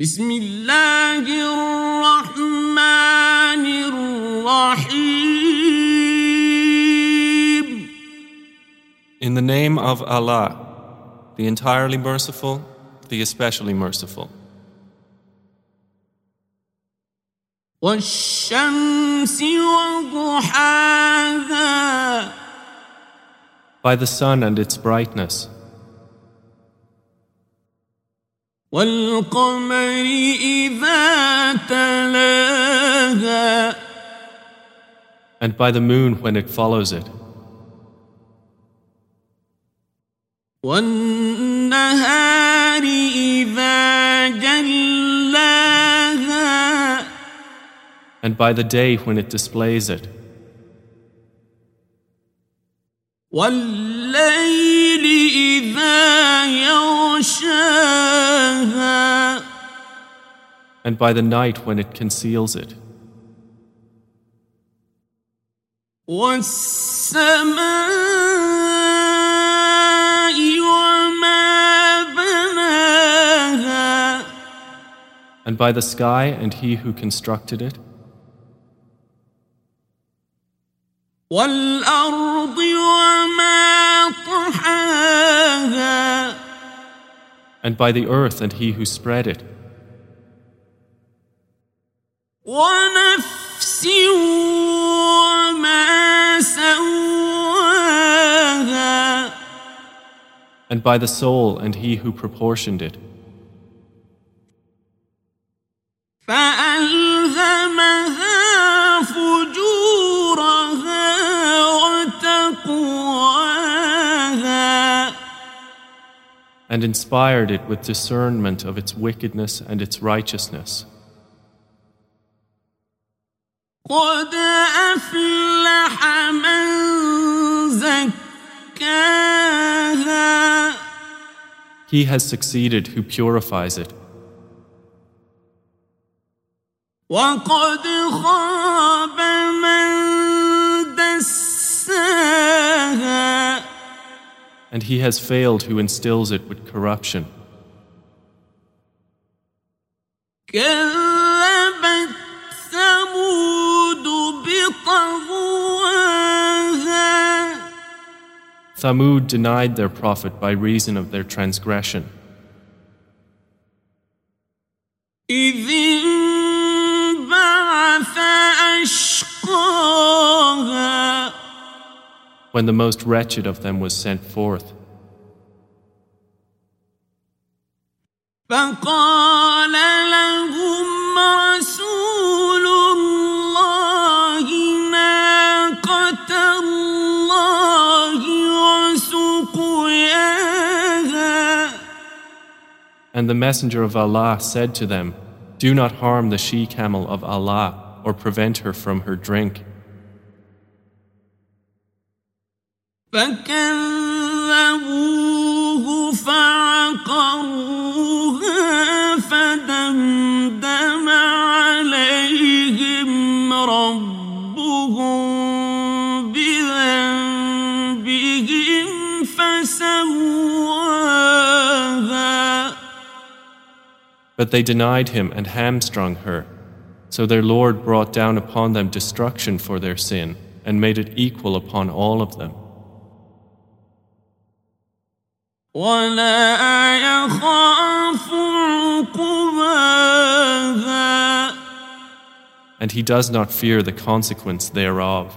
بسم الله الرحمن الرحيم In the name of Allah, the entirely merciful, the especially merciful. والشمس وضحاها By the sun and its brightness, والقمر إذا تلاها and by the moon when it follows it, والنهار إذا جلاها and by the day when it displays it, والليل إذا and by the night when it conceals it, والسماء وما بناها and by the sky and he who constructed it, والأرض وما طحاها and by the earth and he who spread it, ونفس وما سواها and by the soul and he who proportioned it, فألهمها فجورها وتقواها and inspired it with discernment of its wickedness and its righteousness. قد أفلح من زكاها He has succeeded who purifies it, وقد خاب من دساها and he has failed who instills it with corruption. كذبت Thamud denied their prophet by reason of their transgression, إذ انبعث أشقاها when the most wretched of them was sent forth. فقال لهم رسول الله ناقة And the Messenger of Allah said to them, Do not harm the she camel of Allah or prevent her from her drink. فكذبوه فعقروها But they denied him and hamstrung her. So their Lord brought down upon them destruction for their sin and made it equal upon all of them. And he does not fear the consequence thereof.